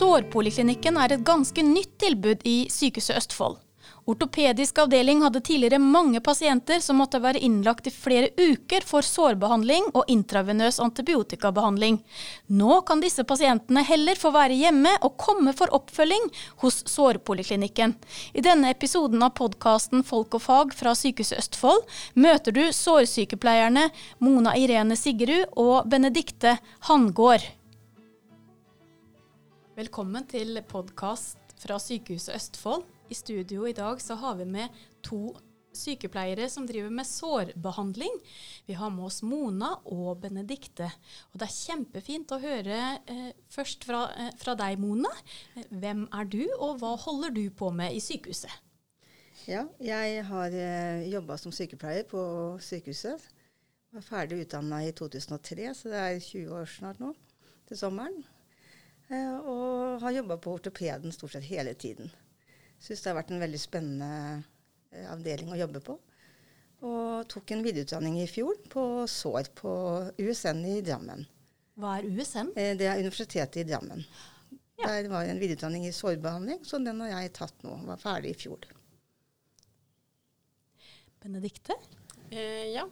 Sårpoliklinikken er et ganske nytt tilbud i Sykehuset Østfold. Ortopedisk avdeling hadde tidligere mange pasienter som måtte være innlagt i flere uker for sårbehandling og intravenøs antibiotikabehandling. Nå kan disse pasientene heller få være hjemme og komme for oppfølging hos Sårpoliklinikken. I denne episoden av podkasten Folk og fag fra Sykehuset Østfold møter du sårsykepleierne Mona Irene Sigrud og Benedikte Hangård. Velkommen til podkast fra Sykehuset Østfold. I studio i dag så har vi med to sykepleiere som driver med sårbehandling. Vi har med oss Mona og Benedikte. Og det er kjempefint å høre eh, først fra, eh, fra, deg, Mona. Hvem er du, og hva holder du på med i sykehuset? Ja, jeg har eh, jobba som sykepleier på sykehuset. Jeg Var ferdig utdanna i 2003, så det er 20 år snart nå, til sommeren. Eh, og har jobba på ortopeden stort sett hele tiden. Syns det har vært en veldig spennende eh, avdeling å jobbe på. Og tok en videreutdanning i fjor på sår på USN i Drammen. Hva er USN? Eh, det er Universitetet i Drammen. Ja. Der var en videreutdanning i sårbehandling, så den har jeg tatt nå. Var ferdig i fjor. Benedikte? Eh, ja.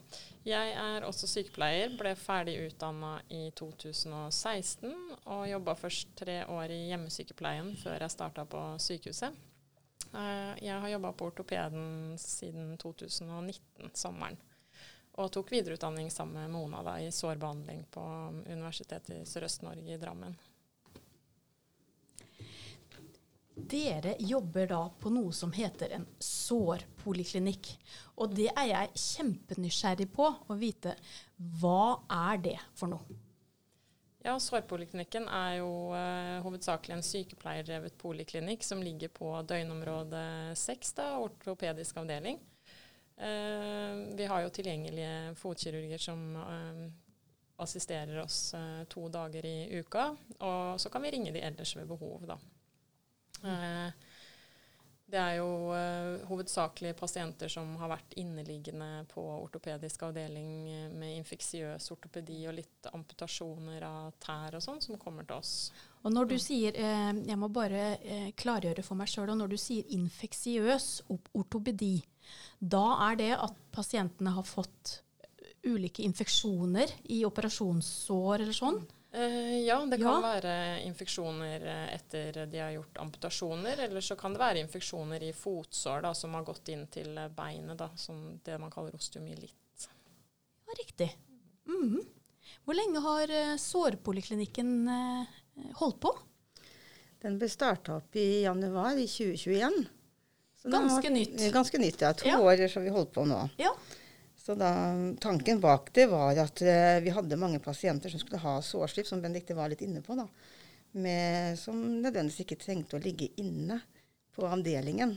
Jeg er også sykepleier. Ble ferdig utdanna i 2016 og jobba først tre år i hjemmesykepleien før jeg starta på sykehuset. Eh, jeg har jobba på ortopeden siden 2019, sommeren. Og tok videreutdanning sammen med Mona da, i sårbehandling på Universitetet i Sørøst-Norge i Drammen. Dere jobber da på noe som heter en sårpoliklinikk. Og det er jeg kjempenysgjerrig på å vite. Hva er det for noe? Ja, Sårpoliklinikken er jo eh, hovedsakelig en sykepleierdrevet poliklinikk som ligger på døgnområde 6, da, ortopedisk avdeling. Eh, vi har jo tilgjengelige fotkirurger som eh, assisterer oss to dager i uka. Og så kan vi ringe de ellers ved behov, da. Det er jo uh, hovedsakelig pasienter som har vært inneliggende på ortopedisk avdeling eh, med infeksiøs ortopedi og litt amputasjoner av tær og sånn, som kommer til oss. Og når du mm. sier, eh, Jeg må bare eh, klargjøre for meg sjøl. Når du sier infeksiøs ortopedi, da er det at pasientene har fått ulike infeksjoner i operasjonssår eller sånn? Uh, ja, det kan ja. være infeksjoner eh, etter de har gjort amputasjoner. Eller så kan det være infeksjoner i fotsår da, som har gått inn til beinet, da, som det man kaller osteomyelitt. Ja, riktig. Mm -hmm. Hvor lenge har sårpoliklinikken holdt på? Den ble starta opp i januar i 2021. ganske nytt. Ganske nytt, ja. To ja. år som vi holdt på nå. Ja. Så da, tanken bak det var at uh, vi hadde mange pasienter som skulle ha sårslipp, som Benedicte var litt inne på, da, med, som nødvendigvis ikke trengte å ligge inne på avdelingen.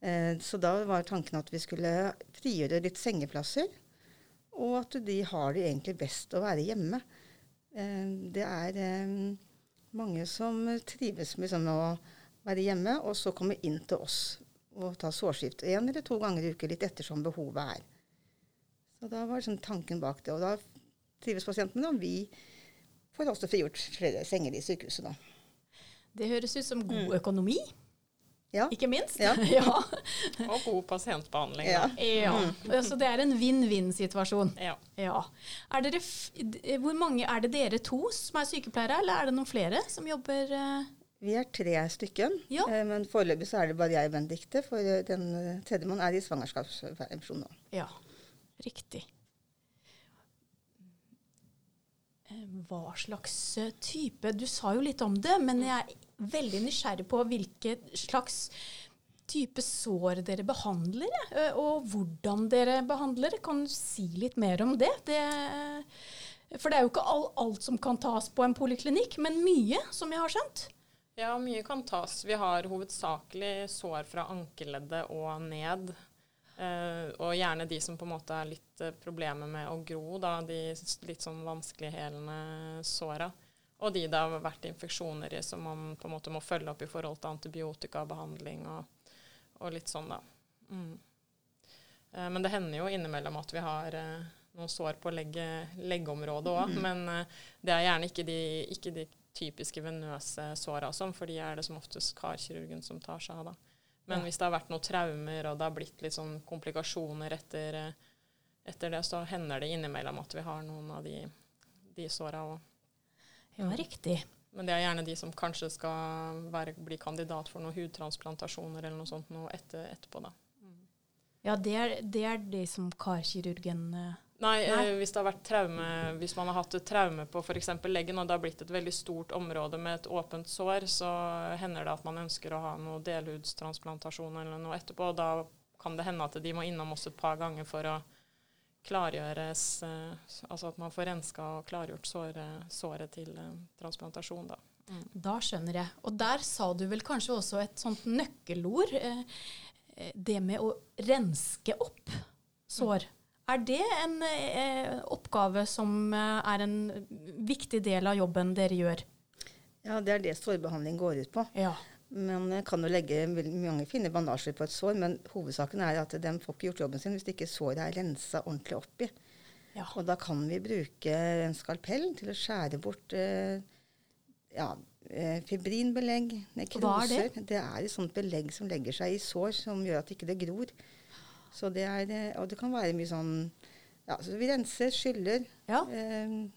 Uh, så da var tanken at vi skulle frigjøre litt sengeplasser, og at de har det egentlig best å være hjemme. Uh, det er mange som trives med sånn å være hjemme, og så komme inn til oss og ta sårskift én eller to ganger i uke, litt ettersom behovet er. Så da var sånn tanken bak det. Og da trives pasientene, og vi får også frigjort flere senger i sykehuset da. Det høres ut som god mm. økonomi. Ja. Ikke minst. Ja. ja. Og god pasientbehandling. Ja. ja. Mm. Så det er en vinn-vinn-situasjon. Ja. Er hvor mange er det dere to som er sykepleiere, eller er det noen flere som jobber uh... Vi er tre stykken, ja. Eh, men foreløpig så er det bare jeg og Benedicte. For den tredjemann er i svangerskapspermisjon nå. Ja. Riktig. Eh, hva slags eh, type Du sa jo litt om det, men jeg er veldig nysgjerrig på hvilken slags type sår dere behandler, eh, og hvordan dere behandler. Kan du si litt mer om det? det for det er jo ikke alt som kan tas på en poliklinikk, men mye, som jeg har skjønt. Ja, mye kan tas. Vi har hovedsakelig sår fra ankeleddet og ned. Uh, og gjerne de som på en måte er litt uh, problemer med å gro, da, de litt sånn vanskelighelende såra. Og de det har vært infeksjoner i som man på en måte må følge opp i forhold til antibiotikabehandling og, og litt sånn, da. Mm. Uh, men det hender jo innimellom at vi har noen sår på legge, leggområdet òg. Mm. Men det er gjerne ikke de, ikke de typiske venøse såra som, for de er det som oftest karkirurgen som tar seg av. da. Men hvis det har vært noen traumer, og det har blitt litt sånn komplikasjoner etter, eh, etter det, så hender det innimellom at vi har noen av de, de såra òg. Ja, riktig. Men det er gjerne de som kanskje skal være, bli kandidat for noen hudtransplantasjoner eller noe sånt noe etter, etterpå, da. Ja, det er, det er de som karkirurgen eh, Nei, Nei. Eh, hvis det har vært traume, hvis man har hatt et traume på f.eks. leggen, og det har blitt et veldig stort område med et åpent sår, så hender det at man ønsker å ha noe delhudstransplantasjon eller noe etterpå. og Da kan det hende at de må innom oss et par ganger for å klargjøres eh, Altså at man får renska og klargjort såret, såret til eh, transplantasjon, da. Da skjønner jeg. Og der sa du vel kanskje også et sånt nøkkelord. Det med å renske opp sår. Er det en eh, oppgave som eh, er en viktig del av jobben dere gjør? Ja, det er det sårbehandling går ut på. Ja. Man kan jo legge mange fine bandasjer på et sår, men hovedsaken er at de får ikke gjort jobben sin hvis ikke såret er rensa ordentlig opp i. ja. Og da kan vi bruke en skalpell til å skjære bort eh, ja, eh, fibrinbelegg, nekroser. Hva er det? er et sånt belegg som legger seg i sår, som gjør at ikke det gror. Så det er, eh, og det kan være mye sånn ja, så Vi renser, skyller, ja. eh,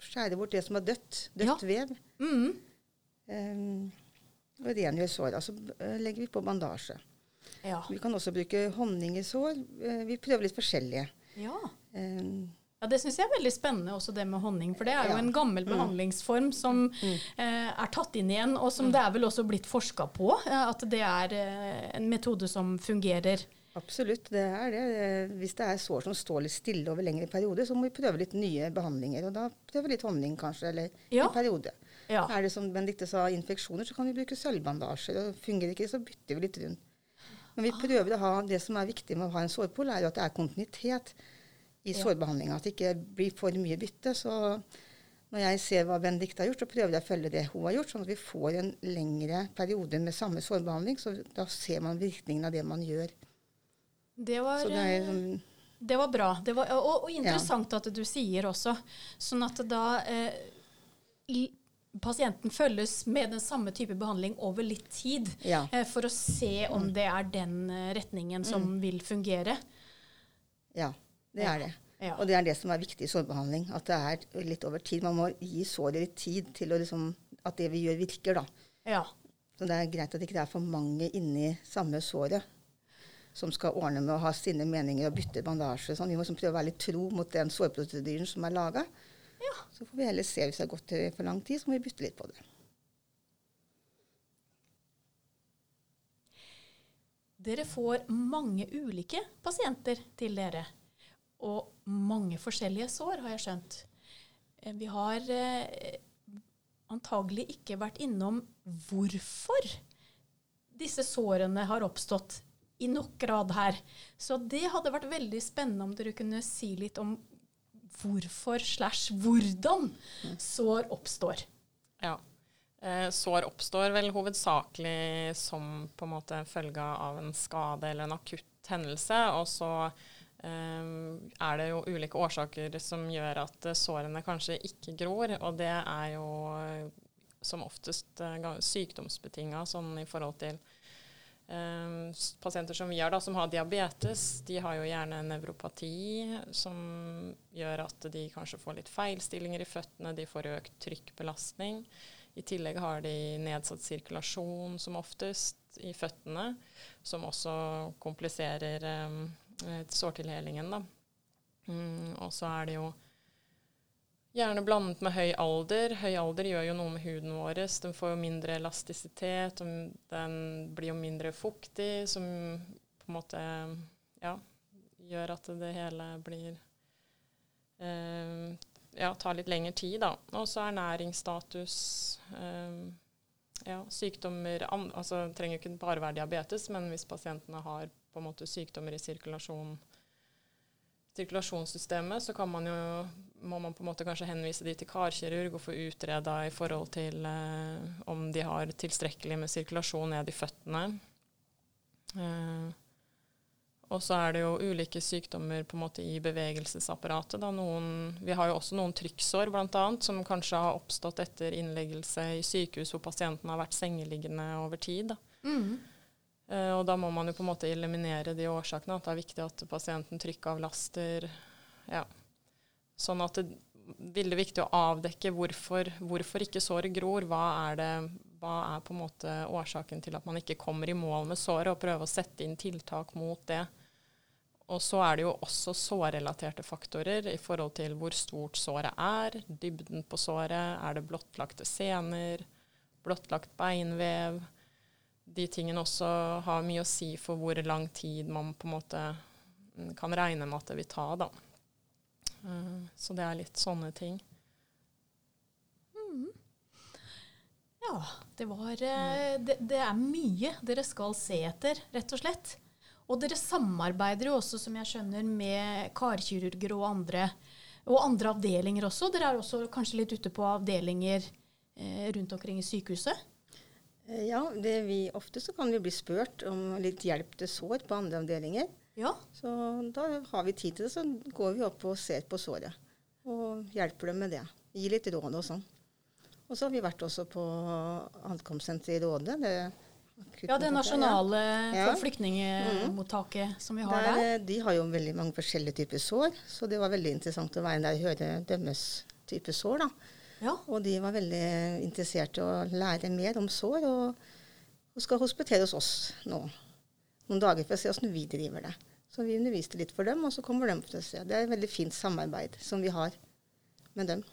skjærer bort det som er dødt. Dødt vev. Mm. Eh, og rengjør såra. Så eh, legger vi på bandasje. ja. Vi kan også bruke honning i sår. Eh, vi prøver litt forskjellige. ja. Eh, Ja, Det syns jeg er veldig spennende, også det med honning. For det er jo Ja. en gammel Mm. behandlingsform som eh, er tatt inn igjen, og som det er vel også blitt forska på. Eh, at det er eh, en metode som fungerer. Absolutt, det er det. Eh, Hvis det er sår som står litt stille over lengre perioder, så må vi prøve litt nye behandlinger. Og da prøver vi litt honning kanskje, eller Ja. en periode. Ja. Er det som Benedicte sa, infeksjoner, så kan vi bruke sølvbandasjer. Og fungerer ikke, så bytter vi litt rundt. Men vi prøver å ha det som er viktig med å ha en sårpol, er jo at det er kontinuitet i Ja. sårbehandlinga. At det ikke blir for mye bytte. Så når jeg ser hva Benedicte har gjort, så prøver jeg å følge det hun har gjort, sånn at vi får en lengre periode med samme sårbehandling. Så da ser man virkningen av det man gjør. Det var, det eh, sånn det var bra. Det var, og, og interessant at du sier også. Sånn at da eh, pasienten følges med den samme type behandling over litt tid. Ja. Eh, for å se om det er den eh, retningen som vil fungere. Ja, det er det. Ja. Og det er det som er viktig i sårbehandling. At det er litt over tid. Man må gi såret litt tid til liksom, at det vi gjør, virker. da. ja. Så det er greit at det ikke er for mange inni samme såret som skal ordne med å ha sine meninger og bytte bandasje. Sånn. Vi må liksom prøve å være litt tro mot den sårprosedyren som er laga. Ja. Så får vi heller se hvis det har gått for lang tid, så må vi bytte litt på det. Dere får mange ulike pasienter til dere. Og mange forskjellige sår, har jeg skjønt. Eh, Vi har eh, antagelig ikke vært innom hvorfor disse sårene har oppstått i nok grad her. Så det hadde vært veldig spennende om dere kunne si litt om hvorfor slash hvordan sår oppstår. Ja. Eh, sår oppstår vel hovedsakelig som på en måte følge av en skade eller en akutt hendelse. Og så eh, er det jo ulike årsaker som gjør at eh, sårene kanskje ikke gror. Og det er jo som oftest sykdomsbetinga sånn i forhold til eh, pasienter som vi har, da, som har diabetes. De har jo gjerne nevropati som gjør at de kanskje får litt feilstillinger i føttene. De får økt trykkbelastning. I tillegg har de nedsatt sirkulasjon som oftest i føttene, som også kompliserer um, sårtilhelingen. Da. Mm, og så er det jo gjerne blandet med høy alder. Høy alder gjør jo noe med huden vår. Den får jo mindre elastisitet, og den blir jo mindre fuktig, som på en måte ja, gjør at det hele blir eh, ja, tar litt lengre tid, da. Og så ernæringsstatus eh, ja, sykdommer altså Det trenger jo ikke bare være diabetes, men hvis pasientene har på en måte sykdommer i sirkulasjon, sirkulasjonssystemet, så kan man jo, må man på en måte kanskje henvise de til karkirurg og få utreda i forhold til eh, om de har tilstrekkelig med sirkulasjon ned i føttene. Eh, Og så er det jo ulike sykdommer på en måte i bevegelsesapparatet. Da. Noen, vi har jo også noen trykksår bl.a. som kanskje har oppstått etter innleggelse i sykehus hvor pasienten har vært sengeliggende over tid. Da. Mm. Eh, og da må man jo på en måte eliminere de årsakene. At det er viktig at pasienten trykkavlaster. Ja. Sånn at det er veldig viktig å avdekke hvorfor, hvorfor ikke såret gror. Hva er, det, hva er på en måte årsaken til at man ikke kommer i mål med såret, og prøve å sette inn tiltak mot det. Og så er det jo også sårrelaterte faktorer i forhold til hvor stort såret er, dybden på såret, er det blottlagte sener, blottlagt beinvev. De tingene også har mye å si for hvor lang tid man på en måte mm, kan regne med at det vil ta. da. Eh, så det er litt sånne ting. Ja, det var eh, det, det er mye dere skal se etter, rett og slett. Og dere samarbeider jo også, som jeg skjønner, med karkirurger og andre. Og andre avdelinger også. Dere er også kanskje litt ute på avdelinger eh, rundt omkring i sykehuset? Eh, Ja, det vi, ofte så kan vi bli spurt om litt hjelp til sår på andre avdelinger. Ja. Så da har vi tid til det, så går vi opp og ser på såret. Og hjelper dem med det. Gir litt råd og sånn. Og så har vi vært også på ankomstsenteret i Råde. Det ja, det nasjonale Ja. flyktningmottaket flyktningemottaket som vi har Der, der. eh, de har jo veldig mange forskjellige typer sår, så det var veldig interessant å være der og høre deres type sår. da. Ja. Og de var veldig interessert i å lære mer om sår, og, og skal hospitere hos oss nå noen dager for å se hvordan vi driver det. Så vi underviste litt for dem, og så kommer de for å se. Det er et veldig fint samarbeid som vi har med dem.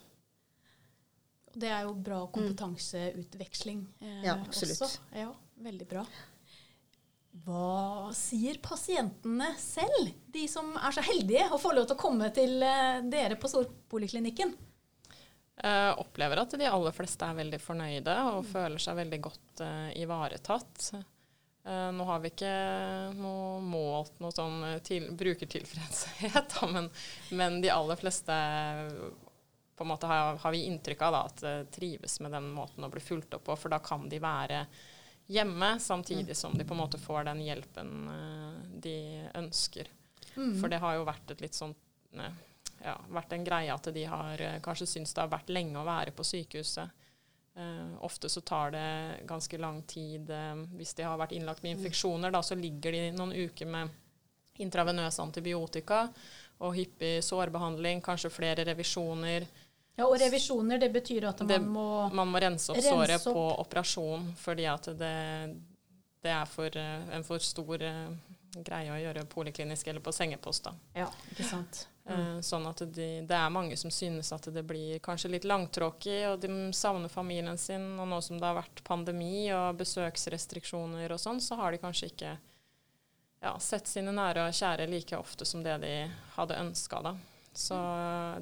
Det er jo bra kompetanseutveksling eh, Ja, absolutt. også. Ja, veldig bra. Hva sier pasientene selv, de som er så heldige å få lov til å komme til eh, dere på Storpoliklinikken? Jeg opplever at de aller fleste er veldig fornøyde og føler seg veldig godt uh, ivaretatt. Eh, nå har vi ikke noe målt noe sånn eh, til, brukertilfredshet, da, men, men de aller fleste på en måte har, har vi inntrykk av da, at eh, trives med den måten å bli fulgt opp på, for da kan de være hjemme samtidig som de på en måte får den hjelpen de ønsker. For det har jo vært et litt sånn ja, vært en greie at de har kanskje syntes det har vært lenge å være på sykehuset. Eh, ofte så tar det ganske lang tid Uh, hvis de har vært innlagt med infeksjoner. Da så ligger de noen uker med intravenøs antibiotika og hyppig sårbehandling, kanskje flere revisjoner. Ja, og revisjoner, det betyr at man Det- må Man må rense opp Rense såret opp. på operasjon fordi at det, det er for, uh, en for stor greie å gjøre poliklinisk eller på sengepost. da. Ja, ikke sant. Eh, Sånn at de, det er mange som synes at det blir kanskje litt langtråkig, og de savner familien sin. Og nå som det har vært pandemi og besøksrestriksjoner og sånn, så har de kanskje ikke ja, sett sine nære og kjære like ofte som det de hadde ønska. Da. Så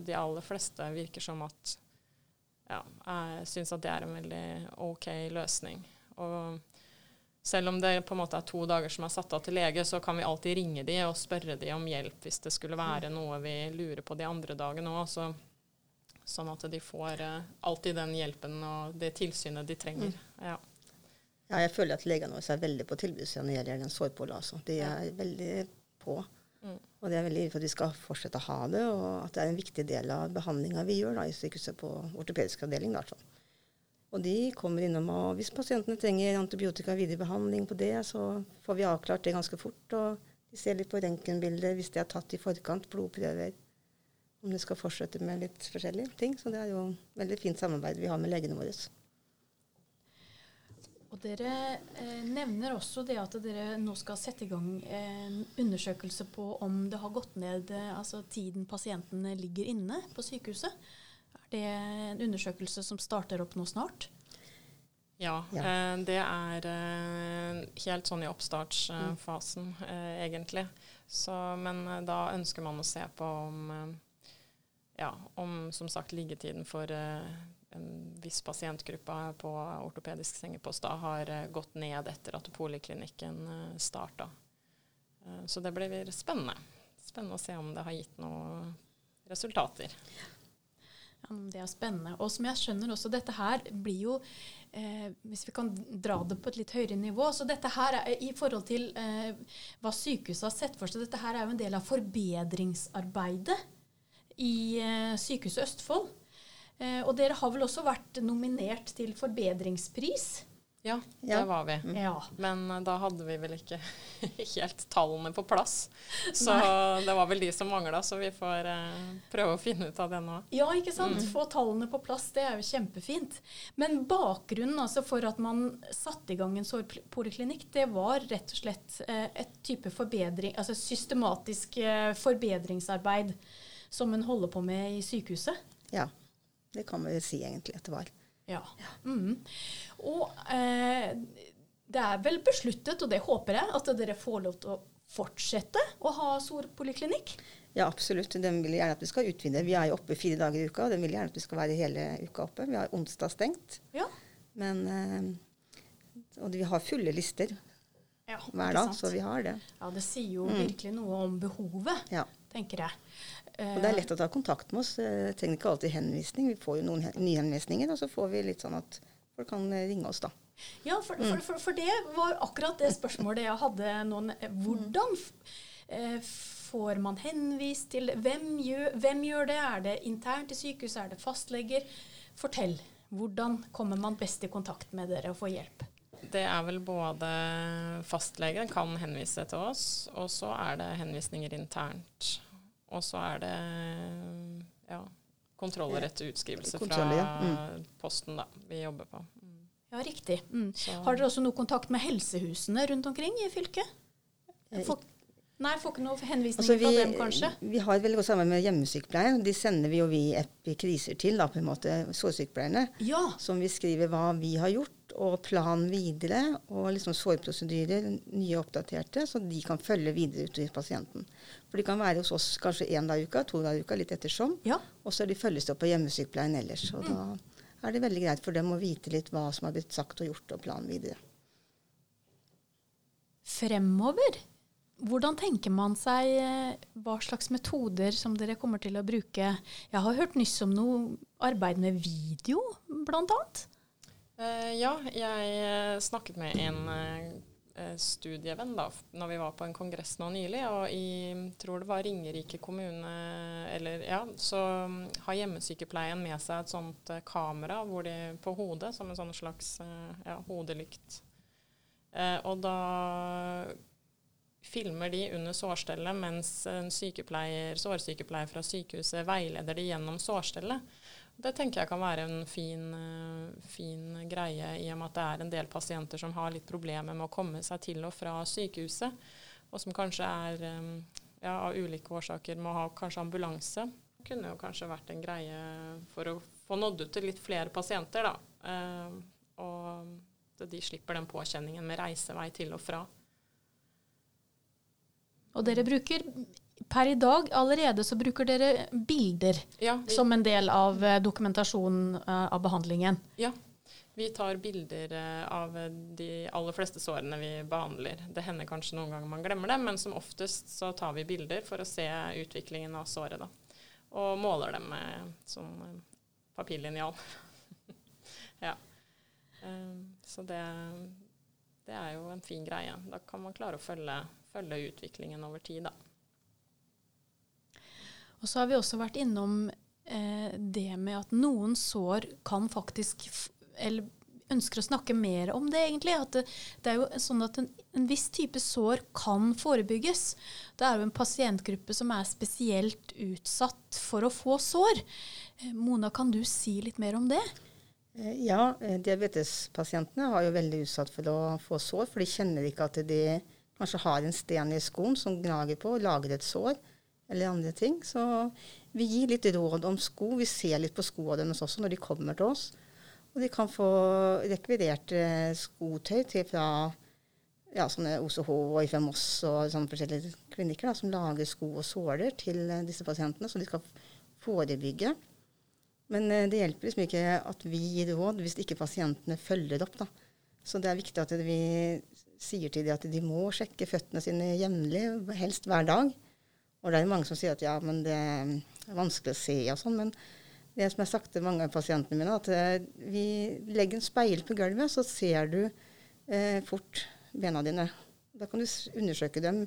de aller fleste virker som at ja, jeg syns at det er en veldig OK løsning. Og selv om det på en måte er to dager som er satt av til lege, så kan vi alltid ringe de og spørre de om hjelp hvis det skulle være noe vi lurer på de andre dagene òg. Så, sånn at de får eh, alltid den hjelpen og det tilsynet de trenger. Ja. Ja, jeg føler at legene våre er veldig på tilbudssida når det gjelder den sårpåla. Altså. De er veldig på. Mm. Og de er veldig for at vi skal fortsette å ha det, og at det er en viktig del av behandlinga vi gjør da, i sykehuset på ortopedisk avdeling. Da, altså. Og de kommer innom, og hvis pasientene trenger antibiotika videre behandling på det, så får vi avklart det ganske fort. Og de ser litt på røntgenbildet hvis de har tatt i forkant, blodprøver. Om de skal fortsette med litt forskjellige ting. Så det er jo veldig fint samarbeid vi har med legene våre. Og dere eh, nevner også det at dere nå skal sette i gang en undersøkelse på om det har gått ned eh, altså tiden pasientene ligger inne på sykehuset. Er det en undersøkelse som starter opp nå snart? Ja, Ja. Eh, det er eh, helt sånn i oppstartsfasen, eh, egentlig. Så, men da ønsker man å se på om, ja, om som sagt liggetiden for en viss pasientgruppe på ortopedisk sengepost da har gått ned etter at poliklinikken starta. Eh, så det blir spennende. Spennende å se om det har gitt noen resultater. Ja, det er spennende. Og som jeg skjønner også, dette her blir jo eh, Hvis vi kan dra det på et litt høyere nivå Så dette her er i forhold til eh, hva sykehuset har sett for seg, dette her er jo en del av forbedringsarbeidet i eh, Sykehuset Østfold. Eh, og dere har vel også vært nominert til forbedringspris? Ja, det Ja. var vi. Ja. Men eh, da hadde vi vel ikke helt tallene på plass. Så det var vel de som mangla, så vi får eh, prøve å finne ut av det nå. Ja, ikke sant? Få tallene på plass, det er jo kjempefint. Men bakgrunnen altså for at man satte i gang en sårpoliklinikk, det var rett og slett eh, et type forbedring, altså systematisk eh, forbedringsarbeid som en holder på med i sykehuset. Ja, det kan vi vel si egentlig at det var. Ja. Mm. Og eh, det er vel besluttet, og det håper jeg, at dere får lov til å fortsette å ha sårpoliklinikk? Ja, absolutt. Den vil gjerne at vi skal utvide. Vi er jo oppe fire dager i uka, og den vil gjerne at vi skal være hele uka oppe. Vi har onsdag stengt. Ja. Men, eh, og vi har fulle lister ja hver dag, sant? så vi har det. Ja, det sier jo Mm. virkelig noe om behovet, Ja. Tenker jeg. Og det er lett å ta kontakt med oss. Jeg trenger ikke alltid henvisning. Vi får jo noen nye henvisninger, og så får vi litt sånn at folk kan eh, ringe oss, da. Ja, for, Mm. for, for, for det var akkurat det spørsmålet jeg hadde nå. Hvordan eh, får man henvist til Hvem gjør, hvem gjør det? Er det internt i sykehuset? Er det fastleger? Fortell. Hvordan kommer man best i kontakt med dere og får hjelp? Det er vel både fastlegen kan henvise til oss, og så er det henvisninger internt. Og så er det ja, kontroller etter utskrivelse Kontroll, ja. fra posten da, vi jobber på. Mm. Ja, riktig. Mm. Har dere også noe kontakt med helsehusene rundt omkring i fylket? Eh, Får, nei, får ikke noe henvisninger Altså, fra dem, kanskje? vi har et veldig godt samarbeid med hjemmesykepleien. De sender vi jo vi epikriser til, da, på en måte, sårsykepleierne. Ja. Som vi skriver hva vi har gjort, og plan videre. Og liksom sårprosedyrer, nye oppdaterte, så de kan følge videre ut til pasienten. For de kan være hos oss kanskje én dag i uka, to dager i uka, litt ettersom. ja. Og så er de følges opp på hjemmesykepleien ellers. Og da er det veldig greit for dem å vite litt hva som har blitt sagt og gjort, og plan videre. Fremover, hvordan tenker man seg eh, hva slags metoder som dere kommer til å bruke? Jeg har hørt nyss om noe arbeid med video, blant annet. Eh, ja, jeg eh, snakket med en eh, studievenn da, når vi var på en kongress nå nylig, og i tror det var Ringerike kommune, eller ja, så mm, har hjemmesykepleien med seg et sånt kamera hvor de, på hodet, som en sånn slags ja, hodelykt. Og da filmer de under sårstellet mens en sykepleier, sårsykepleier fra sykehuset veileder de gjennom sårstellet. Det tenker jeg kan være en fin, eh, fin greie, i og med at det er en del pasienter som har litt problemer med å komme seg til og fra sykehuset, og som kanskje er eh, ja, av ulike årsaker må ha kanskje ambulanse. Det kunne jo kanskje vært en greie for å få nådd ut til litt flere pasienter, da. Eh, og de slipper den påkjenningen med reisevei til og fra. Og dere bruker per i dag allerede så bruker dere bilder Ja, vi, som en del av eh, dokumentasjonen eh, av behandlingen. ja, vi tar bilder eh, av de aller fleste sårene vi behandler. Det hender kanskje noen ganger man glemmer det, men som oftest så tar vi bilder for å se utviklingen av såret. Da. Og måler dem med sånn papirlinjal. ja. Så det, det er jo en fin greie. Da kan man klare å følge, følge utviklingen over tid, da. Og så har vi også vært innom eh, det med at noen sår kan faktisk Eller ønsker å snakke mer om det, egentlig. At det, det er jo sånn at en, en viss type sår kan forebygges. Det er jo en pasientgruppe som er spesielt utsatt for å få sår. Eh, Mona, kan du si litt mer om det? Eh, Ja, eh, diabetespasientene har jo veldig utsatt for å få sår, for de kjenner ikke at de kanskje har en sten i skoen som gnager på og lager et sår, eller andre ting. Så vi gir litt råd om sko. Vi ser litt på skoene deres også når de kommer til oss. Og de kan få rekvirert eh, skotøy til fra ja, sånne OCH og fra Moss og sånne forskjellige klinikker da, som lager sko og såler til eh, disse pasientene, så de skal forebygge. Men eh, det hjelper liksom ikke at vi gir råd hvis ikke pasientene følger opp. Da. Så det er viktig at vi sier til dem at de må sjekke føttene sine jevnlig, helst hver dag. Og det er mange som sier at ja, men det er vanskelig å se og sånn. Men det som jeg har sagt til mange av pasientene mine, at eh, vi legger en speil på gulvet, så ser du eh, fort bena dine. Da kan du undersøke dem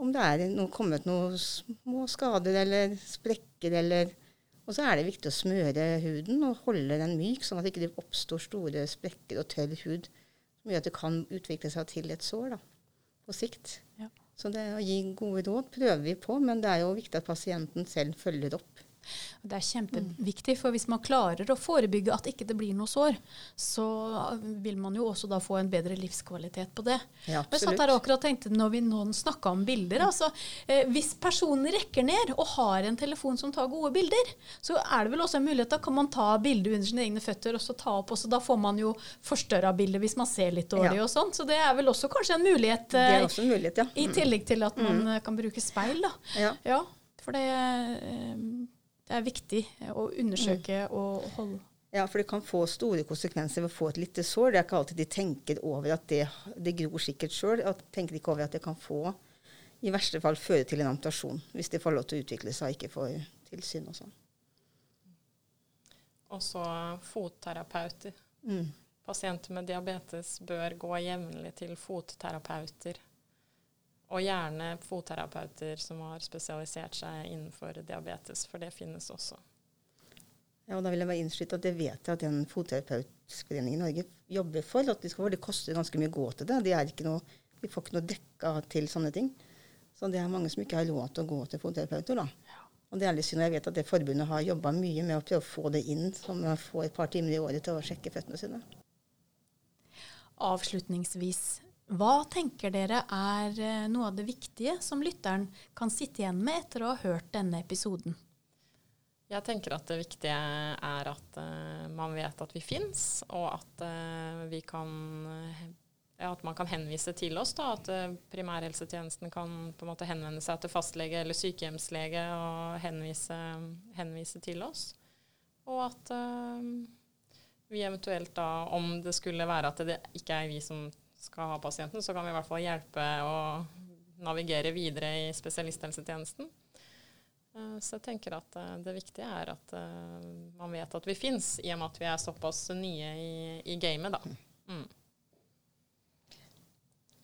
om det er noe, kommet noen små skader eller sprekker eller Og så er det viktig å smøre huden og holde den myk, sånn at det ikke oppstår store sprekker og tørr hud som gjør at det kan utvikle seg til et sår da, på sikt. Ja. Så det å gi gode råd prøver vi på, men det er jo viktig at pasienten selv følger opp. Det er kjempeviktig, for hvis man klarer å forebygge at ikke det blir noe sår, så vil man jo også da få en bedre livskvalitet på det. Ja, jeg satt her akkurat og tenkte når vi nå snakka om bilder, altså eh, Hvis personen rekker ned og har en telefon som tar gode bilder, så er det vel også en mulighet da kan man ta bilde under sine egne føtter og så ta opp også. Da får man jo forstørra bildet hvis man ser litt dårlig ja. og sånn. Så det er vel også kanskje en mulighet, det er eh, også en mulighet ja. i tillegg til at man mm. kan bruke speil. da. Ja. ja for det eh, det er viktig å undersøke mm. og holde ja, for det kan få store konsekvenser ved å få et lite sår. Det er ikke alltid de tenker over at det, det gror sikkert sjøl. Tenker ikke over at det kan få, i verste fall, føre til en amputasjon. Hvis de får lov til å utvikle seg og ikke får tilsyn og sånn. Også fotterapeuter. Mm. Pasienter med diabetes bør gå jevnlig til fotterapeuter. Og gjerne fotterapeuter som har spesialisert seg innenfor diabetes, for det finnes også. Ja, og da vil jeg bare innskyte at jeg vet at den fotterapeutforeningen i Norge jobber for. at de skal, Det koster ganske mye å gå til det. De, noe, de får ikke noe dekka til sånne ting. Så det er mange som ikke har råd til å gå til fotterapeuter. da. Og det er litt synd. Jeg vet at det forbundet har jobba mye med å prøve å få det inn, så man får et par timer i året til å sjekke føttene sine. Avslutningsvis, hva tenker dere er eh, noe av det viktige som lytteren kan sitte igjen med etter å ha hørt denne episoden? Jeg tenker at det viktige er at uh, man vet at vi fins, og at, uh, vi kan, ja, at man kan henvise til oss. Da, at uh, primærhelsetjenesten kan på en måte henvende seg til fastlege eller sykehjemslege og henvise, henvise til oss. Og at vi eventuelt da, om det skulle være at det ikke er vi som skal ha pasienten, så kan vi i hvert fall hjelpe å navigere videre i spesialisthelsetjenesten. Eh, så jeg tenker at eh, det viktige er at eh, man vet at vi fins, i og med at vi er såpass nye i, i gamet, da. Mm.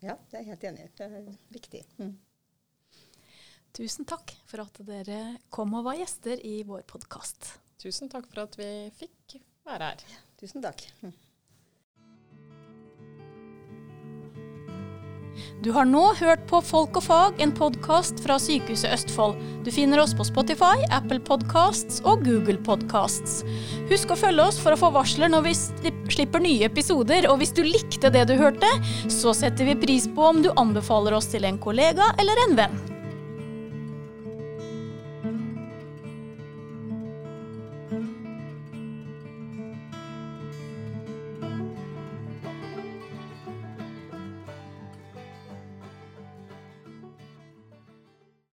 Ja, det er jeg helt enig i. Det er viktig. Mm. Tusen takk for at dere kom og var gjester i vår podkast. Tusen takk for at vi fikk være her. Ja, tusen takk. Du har nå hørt på Folk og fag, en podkast fra Sykehuset Østfold. Du finner oss på Spotify, Apple Podcasts og Google Podcasts. Husk å følge oss for å få varsler når vi slipper nye episoder. Og hvis du likte det du hørte, så setter vi pris på om du anbefaler oss til en kollega eller en venn.